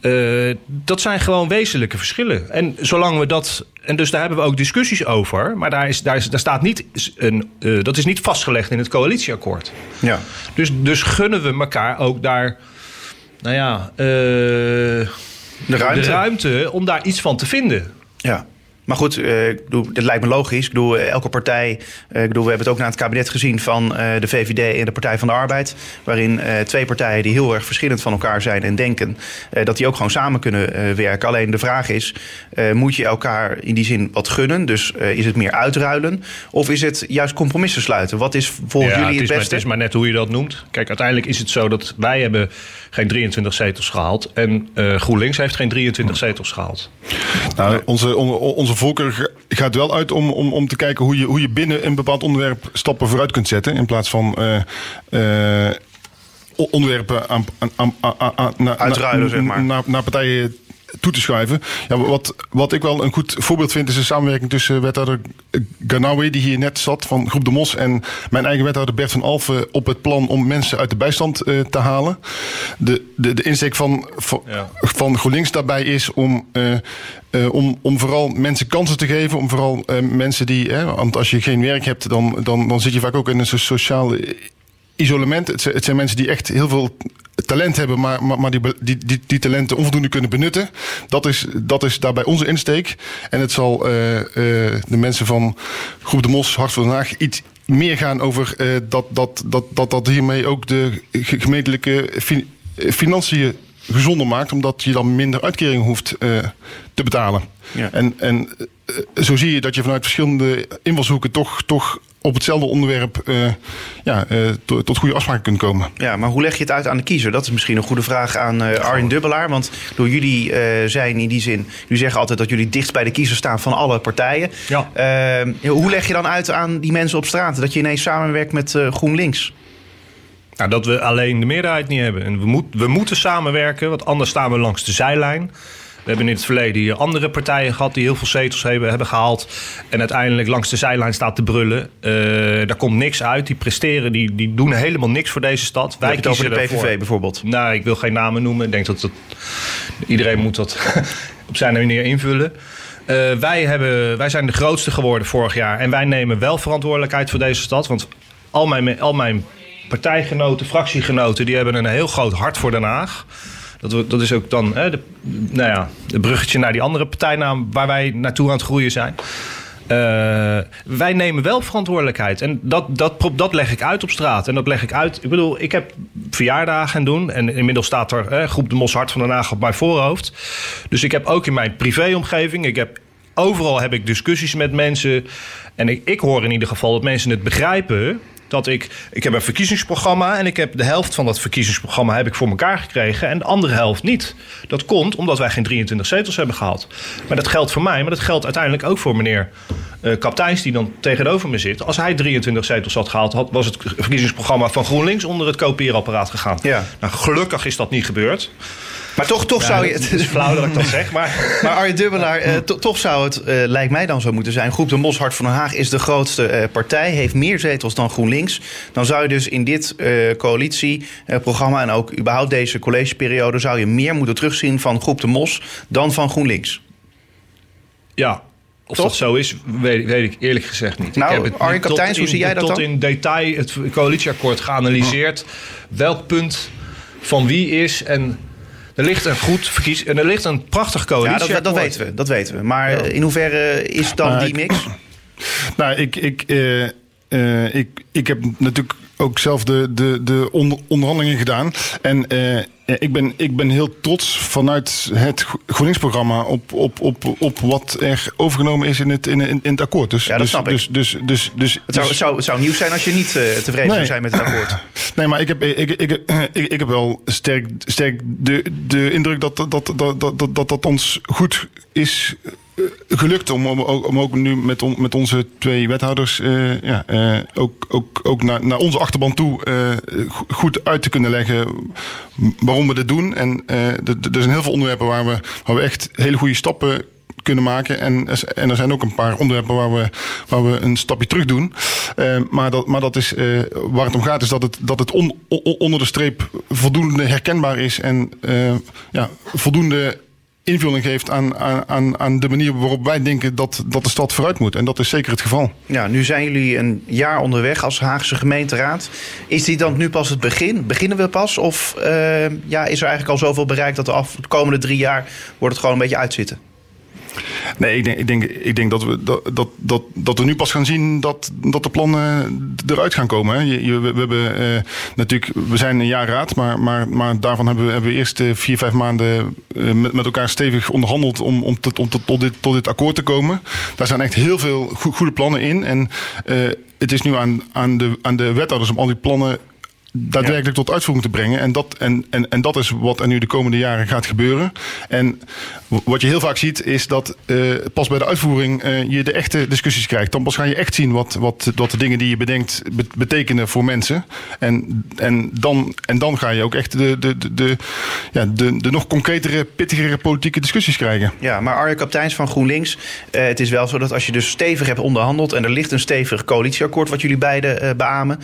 Eh, dat zijn gewoon wezenlijke verschillen. En zolang we dat. En dus daar hebben we ook discussies over. Maar daar, is, daar, is, daar staat niet een. dat is niet vastgelegd in het coalitieakkoord. Ja. Dus, dus gunnen we elkaar ook daar. Nou ja. De ruimte. de ruimte om daar iets van te vinden. Ja. Maar goed, eh, ik bedoel, dit lijkt me logisch. Ik bedoel, eh, elke partij. eh, ik bedoel, we hebben het ook na het kabinet gezien van eh, de VVD en de Partij van de Arbeid. Waarin eh, twee partijen die heel erg verschillend van elkaar zijn en denken. eh, dat die ook gewoon samen kunnen eh, werken. Alleen de vraag is: eh, moet je elkaar in die zin wat gunnen? Dus eh, is het meer uitruilen? Of is het juist compromissen sluiten? Wat is volgens jullie het, het, is maar, beste? het is maar net hoe je dat noemt. Kijk, uiteindelijk is het zo dat wij hebben geen 23 zetels gehaald. En eh, GroenLinks heeft geen 23 zetels gehaald. Nou, onze, on- onze voorkeur gaat wel uit om, om, om te kijken hoe je, hoe je binnen een bepaald onderwerp stappen vooruit kunt zetten. In plaats van eh, eh, onderwerpen aan, aan, aan, aan, naar- Uitruilen, zeg maar. Naar, naar partijen toe te schuiven. Ja, wat, wat ik wel een goed voorbeeld vind is de samenwerking tussen wethouder Ganawi, die hier net zat van Groep de Mos, en mijn eigen wethouder Bert van Alphen op het plan om mensen uit de bijstand eh, te halen. De, de, de insteek van, van, Ja. van GroenLinks daarbij is om, eh, eh, om, om vooral mensen kansen te geven. Om vooral mensen die, hè, want als je geen werk hebt, dan, dan, dan zit je vaak ook in een sociaal isolement. Het zijn, mensen die echt heel veel talent hebben, maar, maar, die, die, die, talenten onvoldoende kunnen benutten. Dat is, dat is daarbij onze insteek. En het zal eh, eh, de mensen van Groep de Mos, Hart van Den Haag, iets meer gaan over eh, dat, dat, dat, dat, dat hiermee ook de ge- gemeentelijke fi- eh, financiën gezonder maakt, omdat je dan minder uitkering hoeft eh, te betalen. Ja. En, en eh, zo zie je dat je vanuit verschillende invalshoeken toch, toch op hetzelfde onderwerp eh, ja, eh, to- tot goede afspraken kunt komen. Ja, maar hoe leg je het uit aan de kiezer? Dat is misschien een goede vraag aan eh Arjen Dubbelaar. Want door jullie eh, zijn in die zin... Jullie zeggen altijd dat jullie dichtst bij de kiezer staan van alle partijen. Ja. Eh, hoe leg je dan uit aan die mensen op straat... dat je ineens samenwerkt met eh, GroenLinks? Nou, dat we alleen de meerderheid niet hebben. En we, moet, we moeten samenwerken, want anders staan we langs de zijlijn. We hebben in het verleden hier andere partijen gehad die heel veel zetels hebben, hebben gehaald. En uiteindelijk langs de zijlijn staat te brullen. Eh, daar komt niks uit. Die presteren, die, die doen helemaal niks voor deze stad. Wij het over de kiezen PVV ervoor. bijvoorbeeld. Nou, ik wil geen namen noemen. Ik denk dat het, iedereen moet dat (laughs) op zijn manier invullen. Eh, wij, hebben, wij zijn de grootste geworden vorig jaar. En wij nemen wel verantwoordelijkheid voor deze stad. Want al mijn, al mijn partijgenoten, fractiegenoten... die hebben een heel groot hart voor Den Haag. Dat, dat is ook dan hè, de, nou ja, de bruggetje naar die andere partijnaam... waar wij naartoe aan het groeien zijn. Eh, wij nemen wel verantwoordelijkheid. En dat, dat, dat leg ik uit op straat. En dat leg ik uit. Ik bedoel, ik heb verjaardagen gaan doen. En inmiddels staat er groep de Mos Hart van Den Haag op mijn voorhoofd. Dus ik heb ook in mijn privéomgeving. Ik heb, overal heb ik discussies met mensen. En ik, ik hoor in ieder geval dat mensen het begrijpen. Dat ik, ik heb een verkiezingsprogramma en ik heb de helft van dat verkiezingsprogramma heb ik voor elkaar gekregen en de andere helft niet. Dat komt omdat wij geen 23 zetels hebben gehaald. Maar dat geldt voor mij, maar dat geldt uiteindelijk ook voor meneer eh Kapteins die dan tegenover me zit. Als hij 23 zetels had gehaald, had, was het verkiezingsprogramma van GroenLinks onder het kopieerapparaat gegaan. Ja. Nou, gelukkig is dat niet gebeurd. Maar toch, toch zou je... Het is flauw dat ik dat zeg, maar... (laughs) Maar Arjen Dubbelaar, eh, to- toch zou het, eh, lijkt mij dan zo moeten zijn. Groep de Mos Hart van Den Haag is de grootste eh, partij, heeft meer zetels dan GroenLinks. Dan zou je dus in dit eh, coalitieprogramma en ook überhaupt deze collegeperiode... zou je meer moeten terugzien van Groep de Mos dan van GroenLinks. Ja, of Toch? dat zo is, weet, weet ik eerlijk gezegd niet. Nou, ik heb het Arjen Kapteins, hoe zie jij dat tot dan? in detail het coalitieakkoord geanalyseerd. Welk punt van wie is en... Er ligt een goed verkies en er ligt een prachtig Ja, coalitieakkoord. dat, dat weten we, dat weten we. Maar eh, in hoeverre is dan Maar die ik- mix? (clears throat) Nou, ik, ik, eh, eh, ik, ik heb natuurlijk ook zelf de, de, de onder- onderhandelingen gedaan. En eh, ik, ben, ik ben heel trots vanuit het Gro- GroenLinks-programma op, op, op, op wat er overgenomen is in het, in, in, in het akkoord. Dus, Ja, dat dus, snap ik. Dus, dus, dus, dus, Het zou, dus- het, zou, het zou nieuws zijn als je niet eh, tevreden zou zijn met het akkoord. (laughs) Nee, maar ik heb, ik, ik, ik, ik, ik heb wel sterk, sterk de, de indruk dat dat, dat, dat, dat, dat, dat ons goed is gelukt om, om, om ook nu met, met onze twee wethouders eh, ja, eh, ook, ook, ook naar, naar onze achterban toe eh, go- goed uit te kunnen leggen waarom we dit doen. En er zijn heel veel onderwerpen waar we, waar we echt hele goede stappen kunnen maken. En, en er zijn ook een paar onderwerpen waar we, waar we een stapje terug doen. Maar, dat, maar dat is, waar het om gaat is dat het, dat het on- on- onder de streep voldoende herkenbaar is. En ja, voldoende invulling geeft aan, aan- aan, de manier waarop wij denken dat, dat de stad vooruit moet. En dat is zeker het geval. Ja, nu zijn jullie een jaar onderweg als Haagse gemeenteraad. Is dit dan nu pas het begin? Beginnen we pas? Of eh, ja, is er eigenlijk al zoveel bereikt dat de, af, de komende drie jaar wordt het gewoon een beetje uitzitten? Nee, ik denk, ik denk, ik denk dat, we, dat, dat, dat, dat we nu pas gaan zien dat, dat de plannen eruit gaan komen. Hè. Je, je- we, we hebben eh, natuurlijk, we zijn een jaar raad, maar, maar, maar daarvan hebben we, hebben we eerst eh, vier, vijf maanden eh, met, met elkaar stevig onderhandeld om, om, tot, om tot, tot, dit, tot dit akkoord te komen. Daar zijn echt heel veel go- goede plannen in. En het is nu aan, aan, de, aan de wethouders om al die plannen daadwerkelijk tot uitvoering te brengen. En dat, en, en, en dat is wat er nu de komende jaren gaat gebeuren. En wat je heel vaak ziet, is dat eh, pas bij de uitvoering eh, je de echte discussies krijgt. Dan pas ga je echt zien wat, wat, wat de dingen die je bedenkt be- betekenen voor mensen. En, en, dan, en dan ga je ook echt de, de, de, de, ja, de, de nog concretere, pittigere politieke discussies krijgen. Ja, maar Arjen Kapteins van GroenLinks. eh, het is wel zo dat als je dus stevig hebt onderhandeld. en er ligt een stevig coalitieakkoord. wat jullie beiden beamen.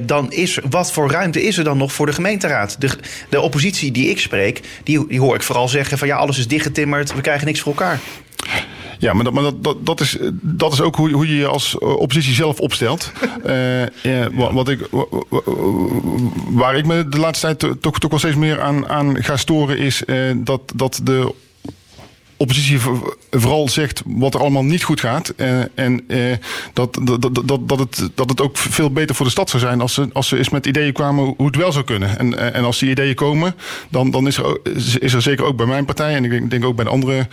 dan is. wat voor ruimte is er dan nog voor de gemeenteraad? De, de oppositie die ik spreek. Die, die hoor ik vooral zeggen van ja, alles is dichtgetimmerd. we krijgen niks voor elkaar. Ja, maar, dat, maar dat, dat, dat, is, dat is ook hoe, je- hoe je je als eh, oppositie zelf opstelt. (laughs) Eh, ja, wa- wat ik, wa- wa- waar ik me de laatste tijd to- toch, toch wel steeds meer aan, aan ga storen... is eh, dat, dat de oppositie vooral zegt wat er allemaal niet goed gaat. eh, en eh, dat, dat, dat, dat, het, dat het ook veel beter voor de stad zou zijn als ze, als ze eens met ideeën kwamen hoe het wel zou kunnen. En, eh, en als die ideeën komen, dan, dan is, er, is er zeker ook bij mijn partij en ik denk, ook bij de andere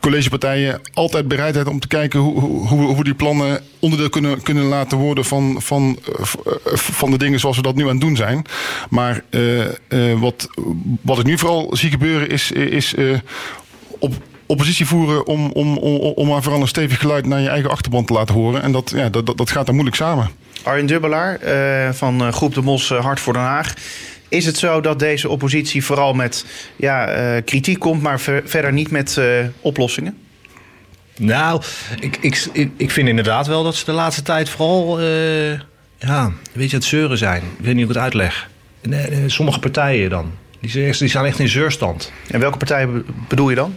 collegepartijen altijd bereidheid om te kijken hoe, hoe, hoe die plannen onderdeel kunnen, kunnen laten worden van, van, van de dingen zoals we dat nu aan het doen zijn. Maar wat, wat ik nu vooral zie gebeuren is, is op, oppositie voeren om, om, om, om maar vooral een stevig geluid naar je eigen achterban te laten horen. En dat, ja, dat, dat, dat gaat dan moeilijk samen. Arjen Dubbelaar eh, van eh, Groep de Mos eh, Hart voor Den Haag. Is het zo dat deze oppositie vooral met ja, eh, kritiek komt, maar ver- verder niet met eh, oplossingen? Nou, ik, ik, ik, ik vind inderdaad wel dat ze de laatste tijd vooral eh, ja, een beetje het zeuren zijn. Ik weet niet hoe ik het uitleg. En, sommige partijen dan. Die, zijn echt- die staan echt in zeurstand. En welke partij be- bedoel je dan?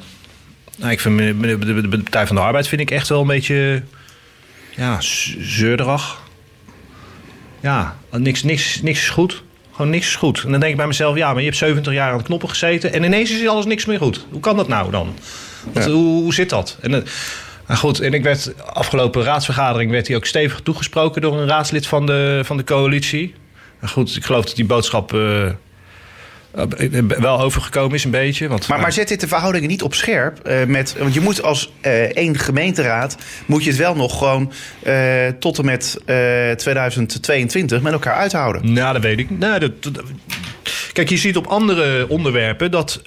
Nou, ik vind de, de, de- de Partij van de Arbeid vind ik echt wel een beetje ja, z- zeurderig. Ja, niks, niks, niks is goed. Gewoon niks is goed. En dan denk ik bij mezelf, ja, maar je hebt 70 jaar aan de knoppen gezeten en ineens is alles niks meer goed. Hoe kan dat nou dan? Wat, hoe, hoe zit dat? En, nou goed, en ik werd afgelopen raadsvergadering werd hij ook stevig toegesproken door een raadslid van de, van de coalitie. Nou goed, ik geloof dat die boodschap eh, wel overgekomen is een beetje. Want, Maar, maar zet dit de verhoudingen niet op scherp? eh, met, want je moet als eh, één gemeenteraad... moet je het wel nog gewoon eh, tot en met eh, 2022 met elkaar uithouden. Nou, dat weet ik. Nou, dat, dat- kijk, je ziet op andere onderwerpen dat.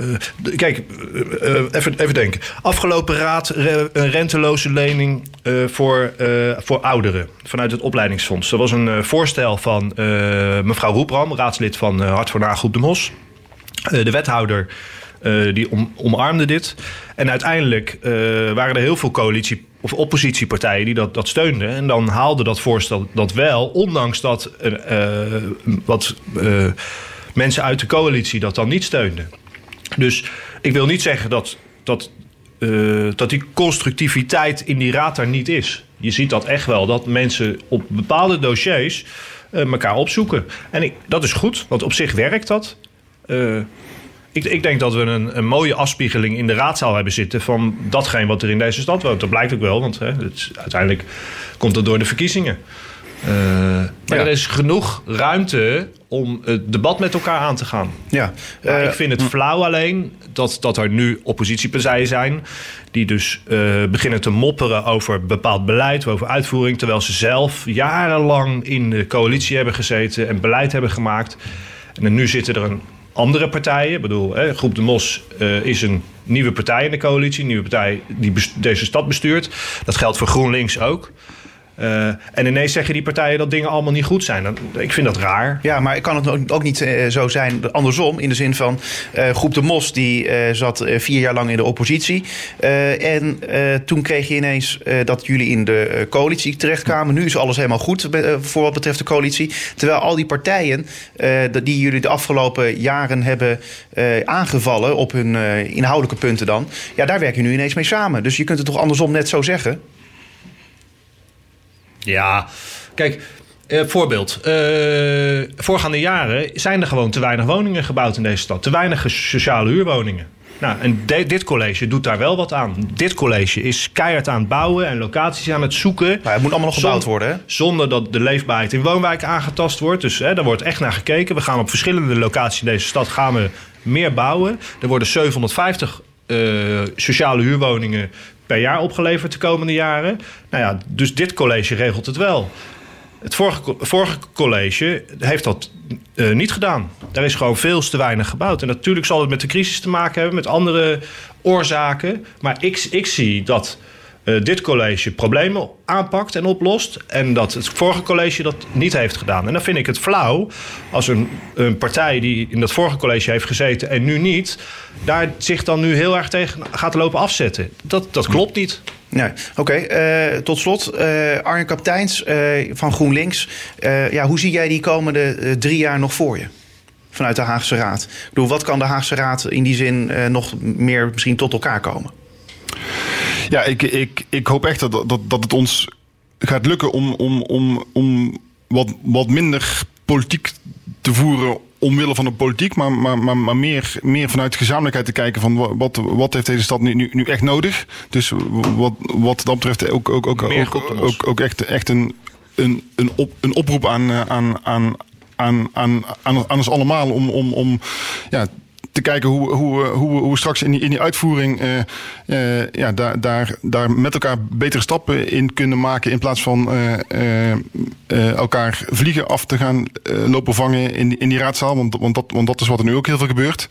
Eh, kijk, eh, eh, even, even denken. Afgelopen raad een renteloze lening voor, voor ouderen vanuit het opleidingsfonds. Dat was een voorstel van mevrouw Roepram, raadslid van Hart voor Naag Groep de Mos. De wethouder die om, omarmde dit. En uiteindelijk waren er heel veel coalitie- of oppositiepartijen die dat, dat steunden. En dan haalde dat voorstel dat wel, ondanks dat wat mensen uit de coalitie dat dan niet steunden. Dus ik wil niet zeggen dat, dat, eh, dat die constructiviteit in die raad er niet is. Je ziet dat echt wel, dat mensen op bepaalde dossiers eh, elkaar opzoeken. En ik, dat is goed, want op zich werkt dat. Eh, ik, ik denk dat we een, een mooie afspiegeling in de raadzaal hebben zitten van datgene wat er in deze stad woont. Dat blijkt ook wel, want hè, het uiteindelijk komt dat door de verkiezingen. Eh, maar Ja. er is genoeg ruimte om het debat met elkaar aan te gaan. Ja. Maar Eh, ik vind het flauw alleen dat, dat er nu oppositiepartijen zijn... die dus eh, beginnen te mopperen over bepaald beleid, over uitvoering... terwijl ze zelf jarenlang in de coalitie hebben gezeten en beleid hebben gemaakt. En nu zitten er een andere partijen. Ik bedoel, hè, Groep de Mos is een nieuwe partij in de coalitie. Een nieuwe partij die deze stad bestuurt. Dat geldt voor GroenLinks ook. Eh, en ineens zeggen die partijen dat dingen allemaal niet goed zijn. Ik vind dat raar. Ja, maar kan het ook- niet eh, zo zijn, andersom, in de zin van eh, Groep de Mos, die zat vier jaar lang in de oppositie. En toen kreeg je ineens dat jullie in de coalitie terechtkwamen. Nu is alles helemaal goed voor wat betreft de coalitie. Terwijl al die partijen die jullie de afgelopen jaren hebben aangevallen op hun inhoudelijke punten dan, ja, daar werken jullie nu ineens mee samen. Dus je kunt het toch andersom net zo zeggen? Ja, kijk, eh, voorbeeld. Eh, voorgaande jaren zijn er gewoon te weinig woningen gebouwd in deze stad. Te weinig sociale huurwoningen. Nou, en de- dit college doet daar wel wat aan. Dit college is keihard aan het bouwen en locaties aan het zoeken. Nou, het moet allemaal nog gebouwd worden, hè? Zonder dat de leefbaarheid in woonwijken aangetast wordt. Dus hè, daar wordt echt naar gekeken. We gaan op verschillende locaties in deze stad gaan we meer bouwen. Er worden 750 eh, sociale huurwoningen per jaar opgeleverd de komende jaren. Nou ja, dus dit college regelt het wel. Het vorige, vorige college heeft dat eh, niet gedaan. Daar is gewoon veel te weinig gebouwd. En natuurlijk zal het met de crisis te maken hebben, met andere oorzaken. Maar ik, ik zie dat eh, dit college problemen aanpakt en oplost. En dat het vorige college dat niet heeft gedaan. En dan vind ik het flauw als een, een partij die in dat vorige college heeft gezeten en nu niet, daar zich dan nu heel erg tegen gaat lopen afzetten. Dat, dat klopt niet. Nee, oké. eh, tot slot, eh Arjen Kapteins van GroenLinks. Ja, hoe zie jij die komende drie jaar nog voor je? Vanuit de Haagse Raad. Ik bedoel, wat kan de Haagse Raad in die zin nog meer misschien tot elkaar komen? Ja, ik, ik, ik hoop echt dat, dat, dat het ons gaat lukken om, om, om, om wat, wat minder politiek te voeren omwille van de politiek, maar, maar, maar, maar meer, meer vanuit gezamenlijkheid te kijken van wa- wat, wat heeft deze stad nu, nu, nu echt nodig. Dus wat, wat dat betreft ook, ook, ook, ook, ook, ook, echt, echt een, een, een, op, een oproep aan, eh, aan, aan, aan, aan, aan, aan ons allemaal om, om, om ja, kijken hoe, hoe, we- hoe, hoe we straks in die, in die uitvoering eh, eh, ja, daar, daar, daar met elkaar betere stappen in kunnen maken. In plaats van eh, eh, eh, elkaar vliegen af te gaan eh, lopen vangen in, in die raadzaal. Want, want, dat, want dat is wat er nu ook heel veel gebeurt.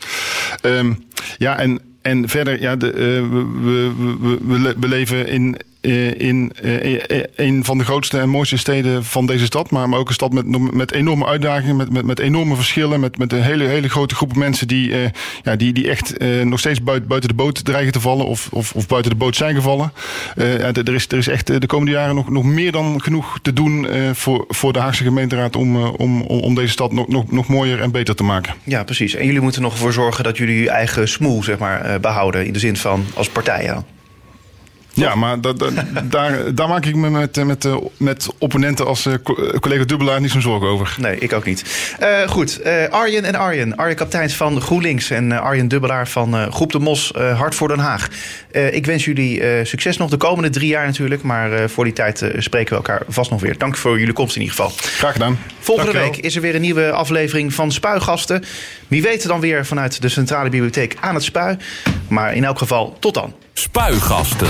Ehm, ja, en, en verder, ja, de, eh, we, we, we, we, le- we leven in, eh, in eh, eh, een van de grootste en mooiste steden van deze stad. Maar, ook een stad met, met enorme uitdagingen, met, met, met enorme verschillen. Met, met een hele, hele grote groep mensen die, eh, ja, die, die echt eh, nog steeds buiten, buiten de boot dreigen te vallen. Of, of, of buiten de boot zijn gevallen. Eh, er, is, er is echt eh, de komende jaren nog, nog meer dan genoeg te doen eh, voor, voor de Haagse gemeenteraad. Om, eh, om, om, deze stad nog, nog, nog mooier en beter te maken. Ja, precies. En jullie moeten nog ervoor zorgen dat jullie eigen smoel zeg maar, eh, behouden. In de zin van als partijen. Ja, maar da- da- (laughs) daar, daar maak ik me met, eh, met, eh, met opponenten als eh, co- collega Dubbelaar niet zo'n zorgen over. Nee, ik ook niet. Goed, Arjen en Arjen. Arjen Kapteins van GroenLinks en Arjen Dubbelaar van Groep de Mos, Hart voor Den Haag. Ik wens jullie succes nog de komende drie jaar natuurlijk. Maar voor die tijd spreken we elkaar vast nog weer. Dank voor jullie komst in ieder geval. Graag gedaan. Volgende week is er weer een nieuwe aflevering van Spuigasten. Wie weet dan weer vanuit de Centrale Bibliotheek aan het Spui. Maar in elk geval, tot dan. Spuigasten.